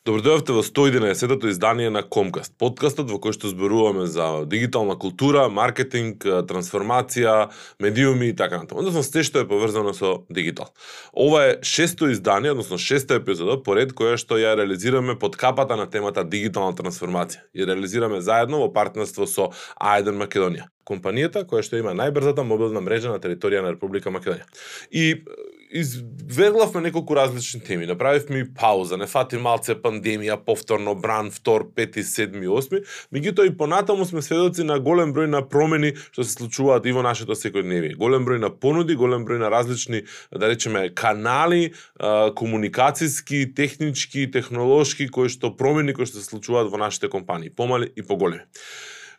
Добродојавте во 111-тото издание на Комкаст, подкастот во кој што зборуваме за дигитална култура, маркетинг, трансформација, медиуми и така натаму. Односно се што е поврзано со дигитал. Ова е шесто издание, односно шеста епизода поред која што ја реализираме под капата на темата дигитална трансформација. И реализираме заедно во партнерство со А1 Македонија компанијата која што има најбрзата мобилна мрежа на територија на Република Македонија. И извеглавме неколку различни теми. Направивме и пауза, не фати малце пандемија, повторно бран, втор, пети, седми, осми. Меѓутоа и понатаму сме сведоци на голем број на промени што се случуваат и во нашето секојдневие. Голем број на понуди, голем број на различни, да речеме, канали, комуникацијски, технички, технолошки, кои што промени кои што се случуваат во нашите компании, помали и поголеми.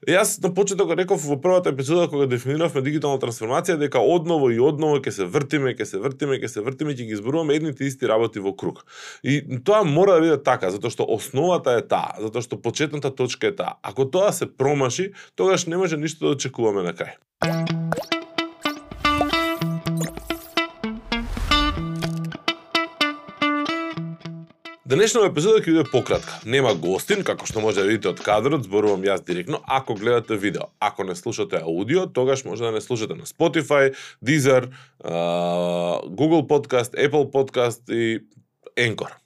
Јас на почеток реков во првата епизода кога дефиниравме дигитална трансформација дека одново и одново ќе се вртиме, ќе се вртиме, ќе се вртиме, ќе ги зборуваме едните исти работи во круг. И тоа мора да биде така, затоа што основата е таа, затоа што почетната точка е таа. Ако тоа се промаши, тогаш не може ништо да очекуваме на крај. Денешната епизода ќе биде пократка. Нема гостин, како што може да видите од кадрот, зборувам јас директно, ако гледате видео. Ако не слушате аудио, тогаш може да не слушате на Spotify, Deezer, Google Podcast, Apple Podcast и Anchor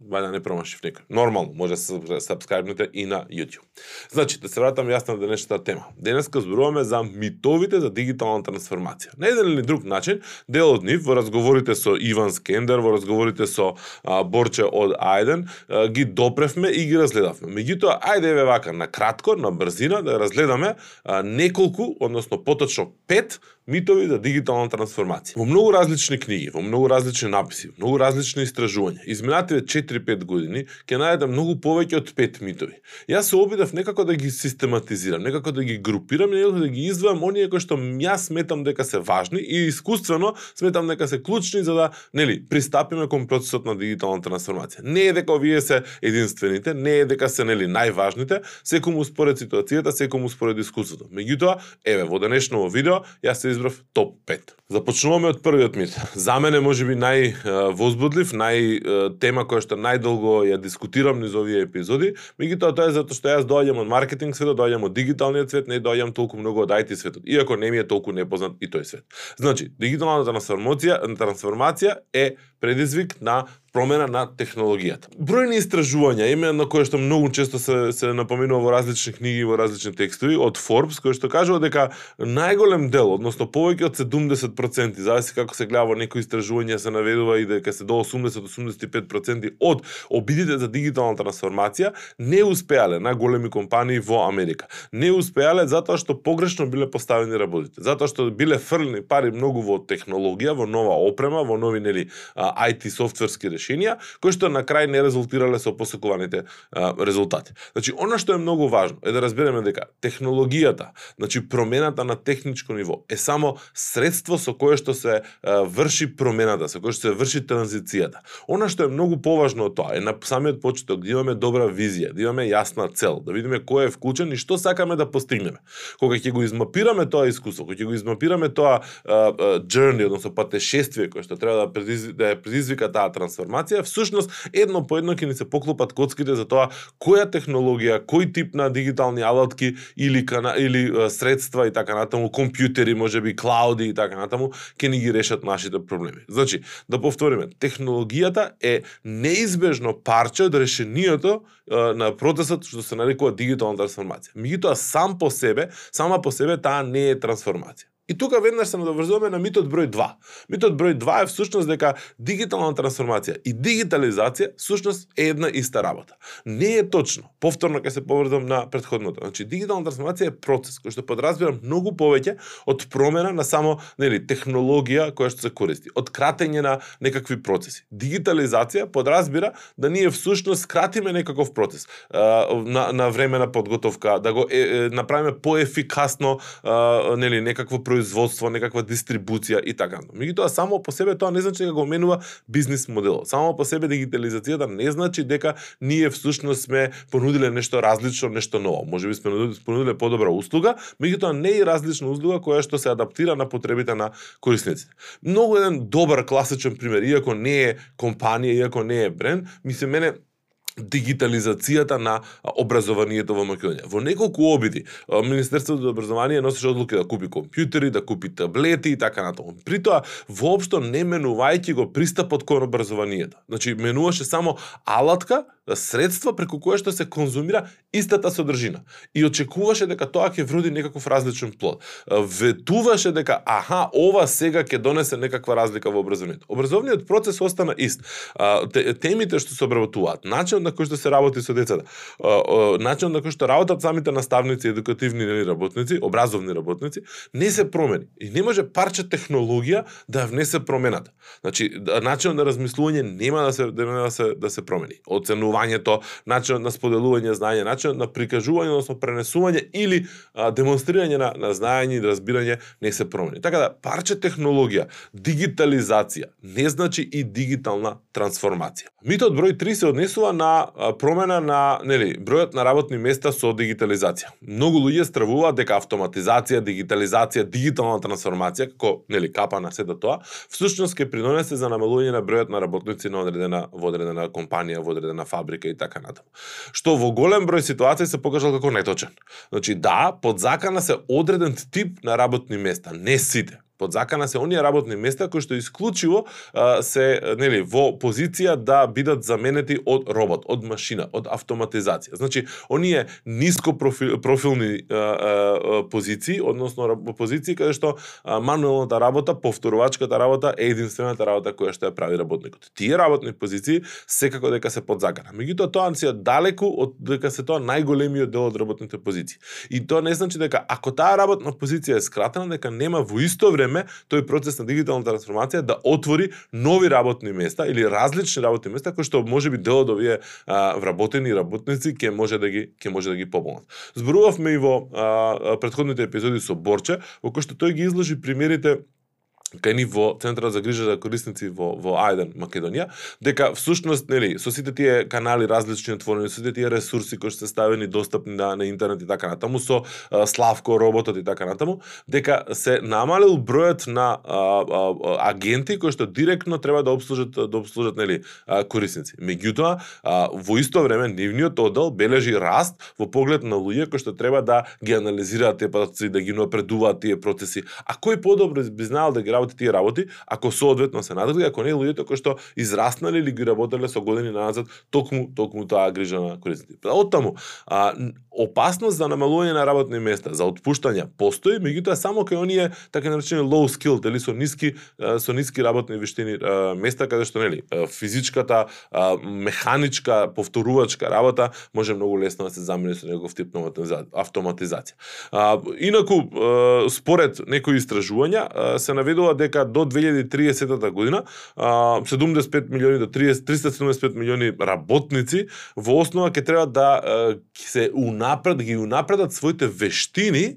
вајда не промашив нека. Нормално, може да се сабскрајбнете и на YouTube. Значи, да се вратам јас на денешната тема. Денеска зборуваме за митовите за дигитална трансформација. На еден или друг начин, дел од нив во разговорите со Иван Скендер, во разговорите со а, Борче од Ајден, а, ги допревме и ги разгледавме. Меѓутоа, ајде еве вака, на кратко, на брзина, да разгледаме а, неколку, односно поточно пет митови за дигитална трансформација. Во многу различни книги, во многу различни написи, многу различни истражувања, изминативе 4-5 години ќе најдам многу повеќе од 5 митови. Јас се обидов некако да ги систематизирам, некако да ги групирам и некако да ги извам оние кои што јас сметам дека се важни и искуствено сметам дека се клучни за да, нели, пристапиме кон процесот на дигитална трансформација. Не е дека овие се единствените, не е дека се нели најважните, секому според ситуацијата, секому според искуството. Меѓутоа, еве во денешното видео јас се избрав топ 5. Започнуваме од првиот мит. За мене можеби највозбудлив, нај тема која што најдолго ја дискутирам низ овие епизоди, меѓутоа тоа е затоа што јас доаѓам од маркетинг светот, доаѓам од дигиталниот свет, не доаѓам толку многу од IT светот, иако не ми е толку непознат и тој свет. Значи, дигиталната трансформација, трансформација е предизвик на промена на технологијата. Бројни истражувања, име на кое што многу често се, се напоменува во различни книги, и во различни текстови, од Forbes, кој што кажува дека најголем дел, односно повеќе од 70%, зависи како се гледа во некои истражувања се наведува и дека се до 80-85% од обидите за дигитална трансформација не успеале на големи компании во Америка. Не успеале затоа што погрешно биле поставени работите, затоа што биле фрлени пари многу во технологија, во нова опрема, во нови нели IT софтверски решенија, кои што на крај не резултирале со посекуваните а, резултати. Значи, она што е многу важно е да разбереме дека технологијата, значи промената на техничко ниво е само средство со кое што се а, врши промената, со кое што се врши транзицијата. Она што е многу поважно од тоа е на самиот почеток да имаме добра визија, да имаме јасна цел, да видиме кој е вклучен и што сакаме да постигнеме. Кога ќе го измапираме тоа искуство, кога ќе го измапираме тоа journey, односно патешествие кое што треба да, предиз, да предизвика таа трансформација, информација, всушност едно по едно ќе ни се поклопат коцките за тоа која технологија, кој тип на дигитални алатки или кана, или средства и така натаму, компјутери, можеби клауди и така натаму, ќе ни ги решат нашите проблеми. Значи, да повториме, технологијата е неизбежно парче од решението на процесот што се нарекува дигитална трансформација. Меѓутоа сам по себе, сама по себе таа не е трансформација. И тука веднаш се надоврзуваме на митот број 2. Митот број 2 е всушност дека дигитална трансформација и дигитализација всушност е една иста работа. Не е точно. Повторно ќе се поврзам на претходното. Значи дигитална трансформација е процес кој што подразбира многу повеќе од промена на само нели технологија која што се користи, од кратење на некакви процеси. Дигитализација подразбира да ние всушност кратиме некаков процес на на време на подготовка, да го е, е, направиме поефикасно нели некакво производство, некаква дистрибуција и така. Меѓутоа само по себе тоа не значи дека го менува бизнис модел. Само по себе дигитализацијата не значи дека ние всушност сме понудиле нешто различно, нешто ново. Можеби сме понудиле подобра услуга, меѓутоа не е различна услуга која што се адаптира на потребите на корисниците. Многу еден добар класичен пример, иако не е компанија, иако не е бренд, мислам мене дигитализацијата на образованието во Македонија. Во неколку обиди, Министерството за образование носеше одлуки да купи компјутери, да купи таблети и така натаму. При тоа, воопшто не менувајќи го пристапот кон образованието. Значи, менуваше само алатка средства преку кое што се конзумира истата содржина и очекуваше дека тоа ќе вроди некаков различен плод. Ветуваше дека аха, ова сега ќе донесе некаква разлика во образованието. Образовниот процес остана ист. Темите што се обработуваат, начинот на кој што се работи со децата, начинот на кој што работат самите наставници, едукативни работници, образовни работници, не се промени. И не може парче технологија да внесе промената. Значи, начинот на размислување нема да се да се да се промени. Оценува образувањето, начинот на споделување знаење, начинот на прикажување, односно пренесување или а, демонстрирање на, на знаење и разбирање не се промени. Така да, парче технологија, дигитализација, не значи и дигитална трансформација. Митот број 3 се однесува на промена на, нели, бројот на работни места со дигитализација. Многу луѓе стравуваат дека автоматизација, дигитализација, дигитална трансформација, како, нели, капа на сето да тоа, всушност ќе придонесе за намалување на бројот на работници на одредена во одредена компанија, во одредена фабрика фабрика и така натаму. Што во голем број ситуации се покажал како неточен. Значи да, под закана се одреден тип на работни места, не сите под закана се оние работни места кои што исклучиво а, се нели во позиција да бидат заменети од робот, од машина, од автоматизација. Значи, оние ниско профил, профилни а, а, позиции, односно позиции каде што а, мануелната работа, повторувачката работа е единствената работа која што ја прави работникот. Тие работни позиции секако дека се под закана. Меѓутоа тоа си далеку од дека се тоа најголемиот дел од работните позиции. И тоа не значи дека ако таа работна позиција е скратена, дека нема во исто време време тој процес на дигитална трансформација да отвори нови работни места или различни работни места кои што може би дел од овие а, вработени работници ќе може да ги ќе може да ги пополнат. Зборувавме и во а, предходните епизоди со Борче, во кој што тој ги изложи примерите кај ни во Центарот за грижа за корисници во, во Ајден, Македонија, дека всушност, нели, со сите тие канали различни отворени, со сите тие ресурси кои се ставени достапни на, на интернет и така натаму, со а, Славко, роботот и така натаму, дека се намалил бројот на а, а, агенти кои што директно треба да обслужат да обслужат нели а, корисници. Меѓутоа, а, во исто време нивниот одел бележи раст во поглед на луѓе кои што треба да ги анализираат тие процеси, да ги напредуваат тие процеси. А кој подобро би знаел да ги работи тие работи, ако соодветно се надрги, ако не луѓето кои што израснале или ги работеле со години назад, токму токму таа грижа на корисниците. Па, да, оттаму, а, опасност за намалување на работни места, за отпуштање постои, меѓутоа само кај оние така наречени low skill, или со ниски со ниски работни вештини места каде што нели физичката, механичка, повторувачка работа може многу лесно да се замени со некој тип на автоматизација. Инаку според некои истражувања се наведува дека до 2030 година 75 милиони до 30 375 милиони работници во основа ќе треба да се унапред ги унапредат своите вештини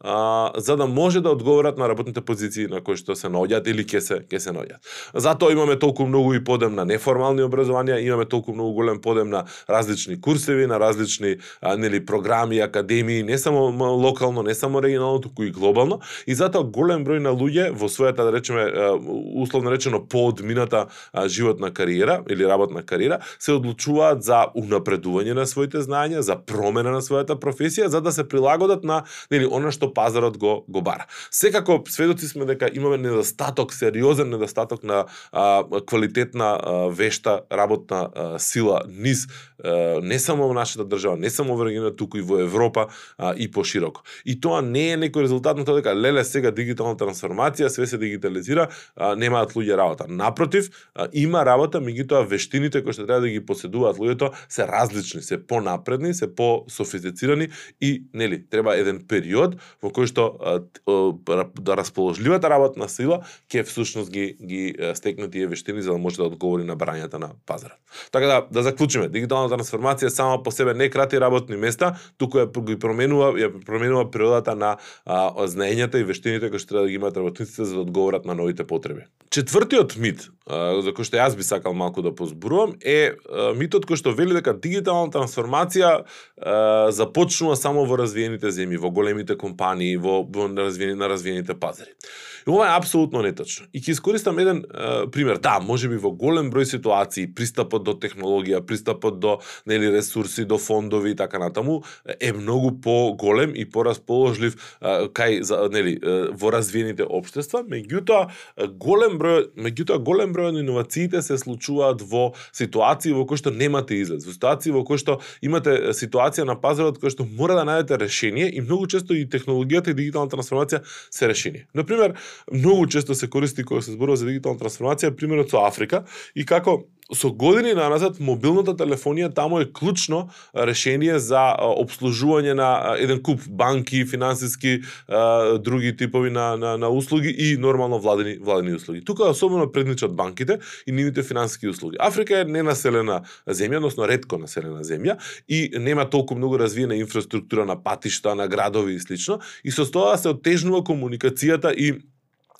а, за да може да одговорат на работните позиции на кои што се наоѓаат или ќе се ќе се наоѓаат. Затоа имаме толку многу и подем на неформални образованија, имаме толку многу голем подем на различни курсеви, на различни а, нели програми, академии, не само локално, не само регионално, туку и глобално, и затоа голем број на луѓе во својата да речеме условно речено поодмината животна кариера или работна кариера се одлучуваат за унапредување на своите знаења, за промена на својата професија, за да се прилагодат на нели она што пазарот го го бара. Секако сведоци сме дека имаме недостаток, сериозен недостаток на а, квалитетна а, вешта работна а, сила низ не само во нашата држава, не само во регионот, туку и во Европа а, и пошироко. И тоа не е некој резултат на тоа дека леле сега дигитална трансформација, све се дигитализира, а, немаат луѓе работа. Напротив, а, има работа, меѓутоа вештините кои што треба да ги поседуваат луѓето се различни, се понапредни, се пософистицирани и нели треба еден период во кој што да расположливата работна сила ќе всушност ги ги стекне тие вештини за да може да одговори на барањата на пазарот. Така да да заклучиме, дигиталната трансформација само по себе не крати работни места, туку ја ги променува ја променува природата на а, знаењата и вештините кои што треба да ги имаат работниците за да одговорат на новите потреби. Четвртиот мит, а, за кој што јас би сакал малку да позборувам, е а, митот кој што вели дека дигиталната трансформација а, започнува само во развиените земји, во големите компании во, во на, развиени, на развиените пазари. И ова е апсолутно неточно. И ќе искористам еден а, пример. Да, може би во голем број ситуации пристапот до технологија, пристапот до до нели ресурси, до фондови и така натаму е многу поголем и порасположлив кај за нели во развиените општества, меѓутоа голем број меѓутоа голем број на иновациите се случуваат во ситуации во кои што немате излез, во ситуации во кои што имате ситуација на пазарот кој што мора да најдете решение и многу често и технологијата и дигиталната трансформација се решение. На пример, многу често се користи кога се зборува за дигитална трансформација примерот со Африка и како со години наназад мобилната телефонија таму е клучно решение за обслужување на еден куп банки, финансиски други типови на, на, на услуги и нормално владени владени услуги. Тука особено предничат банките и нивните финансиски услуги. Африка е ненаселена земја, односно ретко населена земја и нема толку многу развиена инфраструктура на патишта, на градови и слично и со тоа се отежнува комуникацијата и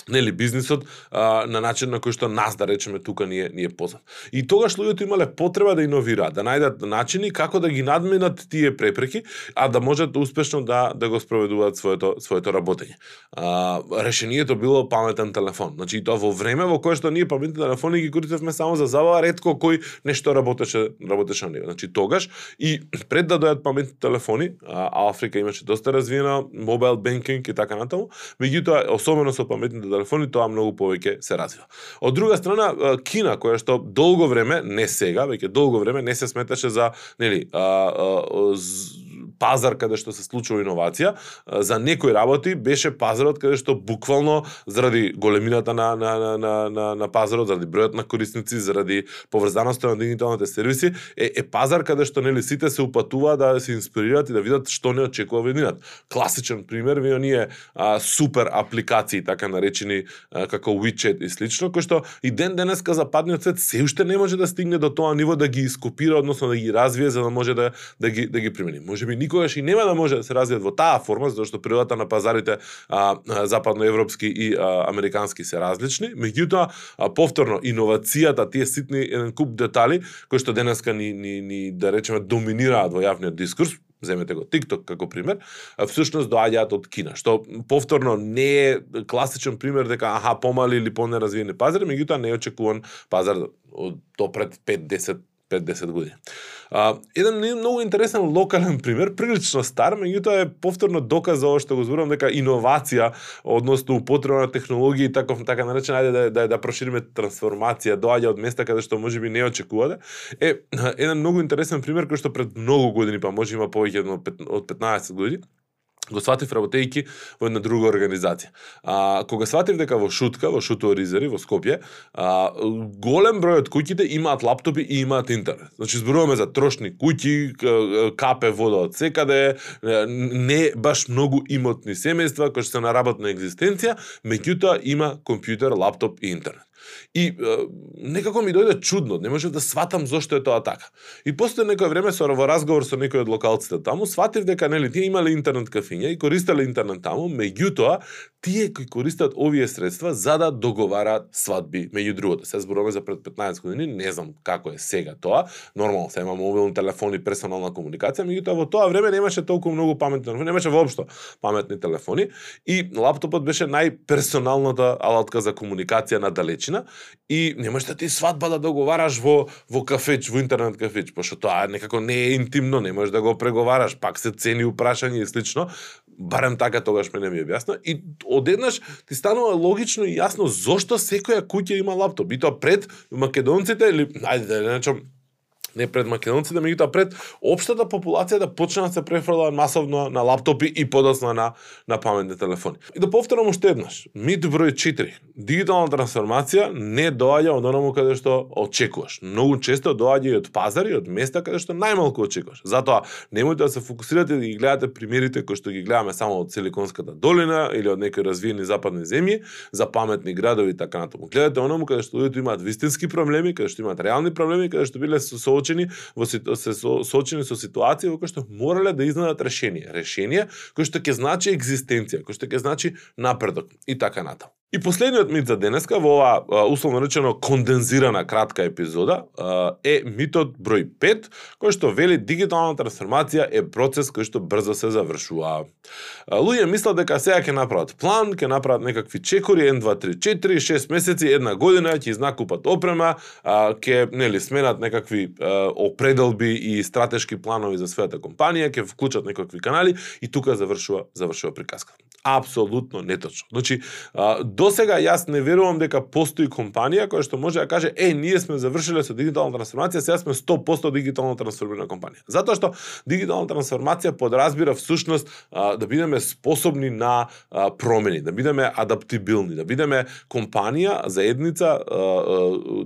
нели бизнисот а, на начин на кој што нас да речеме тука ние ние познат. И тогаш луѓето имале потреба да иновираат, да најдат начини како да ги надминат тие препреки, а да можат успешно да да го спроведуваат своето своето работење. А, решението било паметен телефон. Значи и тоа во време во кое што ние паметни телефони ги користевме само за забава, ретко кој нешто работеше работеше на него. Значи тогаш и пред да дојдат паметни телефони, а Африка имаше доста развиена мобайл бенкинг и така натаму, меѓутоа особено со паметните телефони, тоа многу повеќе се развива. Од друга страна, Кина, која што долго време, не сега, веќе долго време не се сметаше за, нели, а, а, пазар каде што се случува иновација, за некои работи беше пазарот каде што буквално заради големината на на на на на, на пазарот, заради бројот на корисници, заради поврзаноста на дигиталните сервиси, е, е пазар каде што нели сите се упатува да се инспирираат и да видат што не очекува веднинат. Класичен пример ви оние а, супер апликации така наречени а, како WeChat и слично, кои што и ден денеска западниот свет се уште не може да стигне до тоа ниво да ги ископира, односно да ги развие за да може да да ги да ги примени. Можеби никогаш и нема да може да се развијат во таа форма, затоа што природата на пазарите а, западноевропски и а, американски се различни, меѓутоа повторно иновацијата, тие ситни еден куп детали кои што денеска ни, ни, ни да речеме доминираат во јавниот дискурс, земете го TikTok како пример, всушност доаѓаат од Кина, што повторно не е класичен пример дека аха помали или понеразвиени пазари, меѓутоа не е очекуван пазар од до пред 5-10 5-10 години. А, еден многу интересен локален пример, прилично стар, меѓутоа е повторно доказ за ова што го зборувам дека иновација, односно употреба на технологии таков така наречен ајде да, да да прошириме трансформација, доаѓа од места каде што можеби не очекувате, е еден многу интересен пример кој што пред многу години, па може има повеќе од 15 години, го сватив работејќи во една друга организација. А, кога сватив дека во Шутка, во Шуто Ризери, во Скопје, а, голем број од куќите имаат лаптопи и имаат интернет. Значи, зборуваме за трошни куќи, капе вода од секаде, не баш многу имотни семејства кои што се на работна екзистенција, меѓутоа има компјутер, лаптоп и интернет. И е, некако ми дојде чудно, не можев да сватам зошто е тоа така. И после некој време со во разговор со некој од локалците таму, сватив дека нели тие имале интернет кафиња и користеле интернет таму, меѓутоа тие кои користат овие средства за да договараат свадби меѓу другото. Се зборуваме за пред 15 години, не знам како е сега тоа. Нормално се има мобилни телефони, персонална комуникација, меѓутоа во тоа време немаше толку многу паметни телефони, немаше воопшто паметни телефони и лаптопот беше најперсоналната алатка за комуникација на далечина и немаш да ти свадба да договараш во во кафеч, во интернет кафеч, пошто тоа некако не е интимно, не можеш да го преговараш, пак се цени упрашање и слично. Барем така тогаш мене ми објасна и одеднаш ти станува логично и јасно зошто секоја куќа има лаптоп и тоа пред македонците или ајде да речам не пред македонците, да меѓутоа пред општата популација да почне да се префрлаат масовно на лаптопи и подоцна на на паметни телефони. И да повторам уште еднаш, мит број 4. Дигитална трансформација не доаѓа од онаму каде што очекуваш. Многу често доаѓа и од пазари, од места каде што најмалку очекуваш. Затоа немојте да се фокусирате да ги гледате примерите кои што ги гледаме само од Силиконската долина или од некои развиени западни земји за паметни градови и така натаму. Гледате онаму каде што луѓето имаат вистински проблеми, каде што имаат реални проблеми, каде што биле со соочени во се соочени со ситуација во која што морале да изнадат решение, решение кое што ќе значи екзистенција, кое што ќе значи напредок и така натаму. И последниот мит за денеска во оваа условно речено кондензирана кратка епизода е митот број 5, кој што вели дигитална трансформација е процес кој што брзо се завршува. Луѓе мислат дека сега ќе направат план, ќе направат некакви чекори 1 2 3 4 6 месеци, една година ќе изнакупат опрема, ќе нели сменат некакви определби и стратешки планови за својата компанија, ќе вклучат некакви канали и тука завршува завршува приказката. Апсолутно неточно. Значи, до сега јас не верувам дека постои компанија која што може да каже, е, ние сме завршиле со дигитална трансформација, сега сме 100% дигитално трансформирана компанија. Затоа што дигитална трансформација подразбира всушност да бидеме способни на промени, да бидеме адаптибилни, да бидеме компанија, заедница,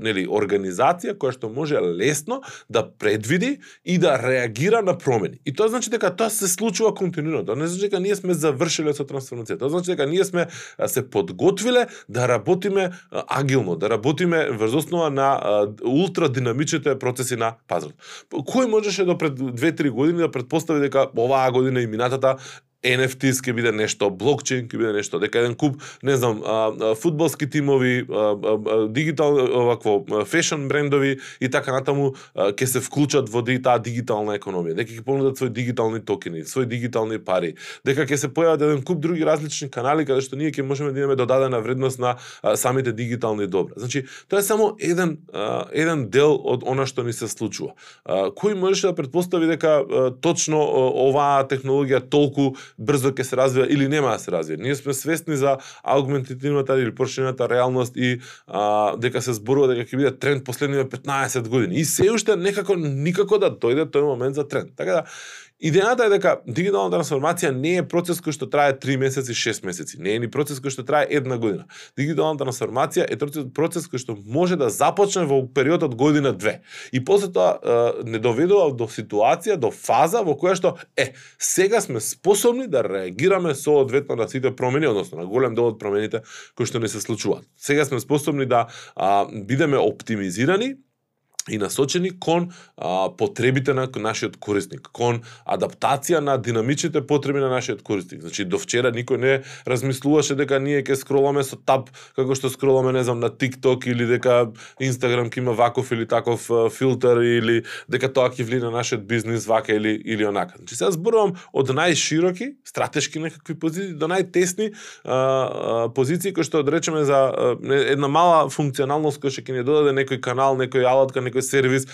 нели, организација која што може лесно да предвиди и да реагира на промени. И тоа значи дека тоа се случува континуирано. Тоа не значи дека ние сме завршиле со трансформација. Тоа значи дека ние сме се подготвиле да работиме агилно, да работиме врз основа на ултрадинамичните процеси на пазарот. Кој можеше до пред 2-3 години да предпостави дека оваа година и минатата NFTs ќе биде нешто, блокчейн ќе биде нешто, дека еден куп, не знам, а, фудбалски тимови, а, а, дигитал овакво фешн брендови и така натаму ќе се вклучат во таа дигитална економија, дека ќе понудат свои дигитални токени, свои дигитални пари, дека ќе се појават еден куп други различни канали каде што ние ќе можеме да имаме додадена вредност на а, самите дигитални добра. Значи, тоа е само еден а, еден дел од она што ни се случува. А, кој можеше да предпостави дека а, точно оваа технологија толку брзо ќе се развива или нема да се развие. Ние сме свесни за аугментативната или поршената реалност и а, дека се зборува дека ќе биде тренд последниве 15 години. И се уште некако никако да дојде тој момент за тренд. Така да Идејата е дека дигитална трансформација не е процес кој што трае 3 месеци, 6 месеци. Не е ни процес кој што трае една година. Дигитална трансформација е процес кој што може да започне во период од година две. И после тоа не доведува до ситуација, до фаза во која што е, сега сме способни да реагираме соодветно на сите промени, односно на голем дел од промените кои што не се случуваат. Сега сме способни да а, бидеме оптимизирани и насочени кон а, потребите на нашиот корисник, кон адаптација на динамичните потреби на нашиот корисник. Значи, до вчера никој не размислуваше дека ние ќе скроламе со тап, како што скроламе, не знам, на TikTok или дека Instagram ќе има ваков или таков филтер или дека тоа ќе влие на нашиот бизнис вака или или онака. Значи, сега зборувам од најшироки, стратешки некакви позиции до најтесни а, а, позиции кои што да одречеме за а, една мала функционалност која ќе ни додаде некој канал, некој алатка, некој сервис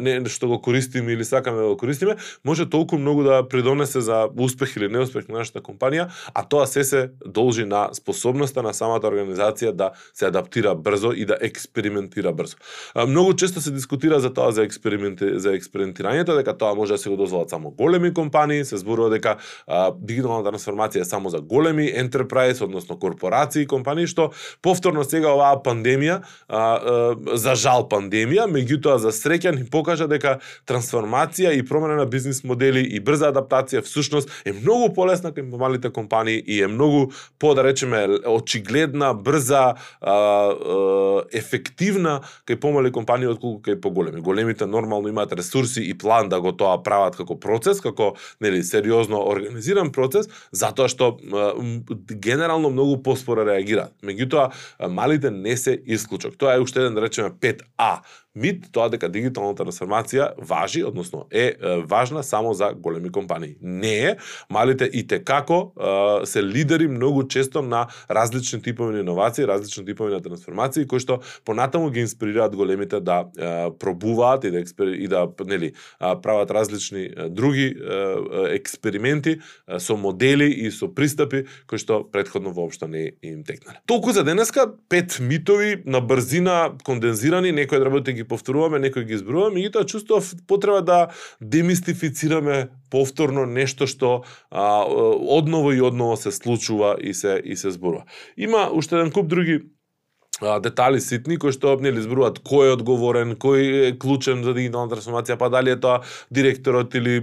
не што го користиме или сакаме да го користиме, може толку многу да придонесе за успех или неуспех на нашата компанија, а тоа се се должи на способноста на самата организација да се адаптира брзо и да експериментира брзо. Многу често се дискутира за тоа за експерименти за експериментирањето дека тоа може да се го дозволат само големи компании, се зборува дека а, дигиталната трансформација е само за големи enterprise, односно корпорации, компании што повторно сега оваа пандемија, а, а, за жал пандемија, меѓутоа тоа за среќа ни покажа дека трансформација и промена на бизнис модели и брза адаптација всушност е многу полесна кај малите компании и е многу по да речеме очигледна, брза, а, а, ефективна кај помали компании отколку кај поголеми. Големите нормално имаат ресурси и план да го тоа прават како процес, како нели сериозно организиран процес, затоа што а, генерално многу поспоро реагираат. Меѓутоа малите не се исклучок. Тоа е уште еден да речеме 5А мит тоа дека дигиталната трансформација важи, односно е, е важна само за големи компании. Не е, малите и те како е, се лидери многу често на различни типови на иновации, различни типови на трансформации кои што понатаму ги инспирираат големите да е, пробуваат и да експер... и да нели прават различни други е, експерименти е, со модели и со пристапи кои што предходно воопшто не им текнале. Толку за денеска пет митови на брзина кондензирани, некои да работи ги повторуваме, некои ги зборуваме, и тоа чувствував потреба да демистифицираме повторно нешто што а, одново и одново се случува и се и се зборува. Има уште еден куп други детали ситни кои што нели зборуваат кој е одговорен, кој е клучен за дигитална трансформација, па дали е тоа директорот или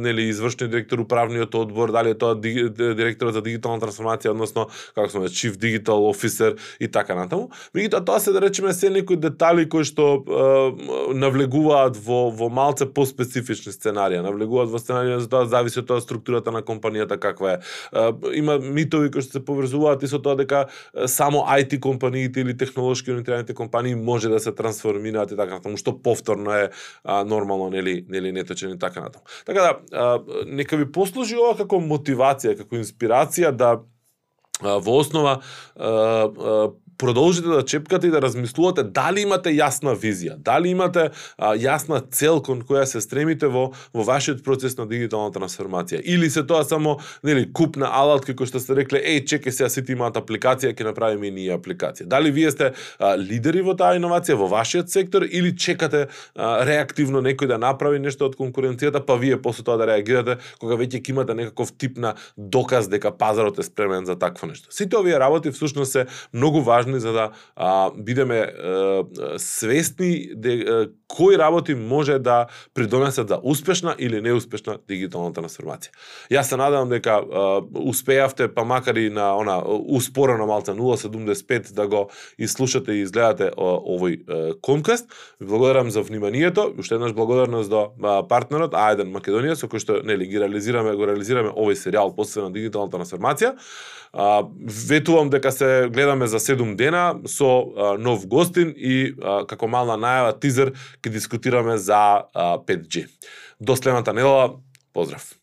нели извршниот директор управниот одбор, дали е тоа директорот за дигитална трансформација, односно како сме chief digital officer и така натаму. Меѓутоа тоа се да речеме се некои детали кои што е, навлегуваат во во малце поспецифични сценарија, навлегуваат во сценарија за тоа зависи од тоа структурата на компанијата каква е. е има митови кои што се поврзуваат и со тоа дека само IT компаниите или технолошки ориентираните компании може да се трансформираат и така натаму, што повторно е а, нормално нели нели неточен и така натаму. Така да а, нека ви послужи ова како мотивација, како инспирација да во основа продолжите да чепкате и да размислувате дали имате јасна визија, дали имате а, јасна цел кон која се стремите во во вашиот процес на дигитална трансформација или се тоа само нели куп на алатки кои што сте рекле еј чекај сега сите имаат апликација ќе направиме и ние апликација. Дали вие сте а, лидери во таа иновација во вашиот сектор или чекате а, реактивно некој да направи нешто од конкуренцијата па вие после тоа да реагирате кога веќе ќе имате некаков тип на доказ дека пазарот е спремен за такво нешто. Сите овие работи всушност се многу важни важни за да а, бидеме а, свесни де, а, кои работи може да придонесат за успешна или неуспешна дигитална трансформација. Јас се надевам дека а, успеавте, па макар и на она успорено малце 0.75 да го изслушате и изгледате овој конкаст. Благодарам за вниманието, уште еднаш благодарност до партнерот Ајден Македонија со кој што нели ги реализираме, го реализираме овој серијал посветен на дигиталната трансформација. А, ветувам дека се гледаме за 7 дена со а, нов гостин и а, како мална најава тизер ќе дискутираме за а, 5G. До следната недела, поздрав!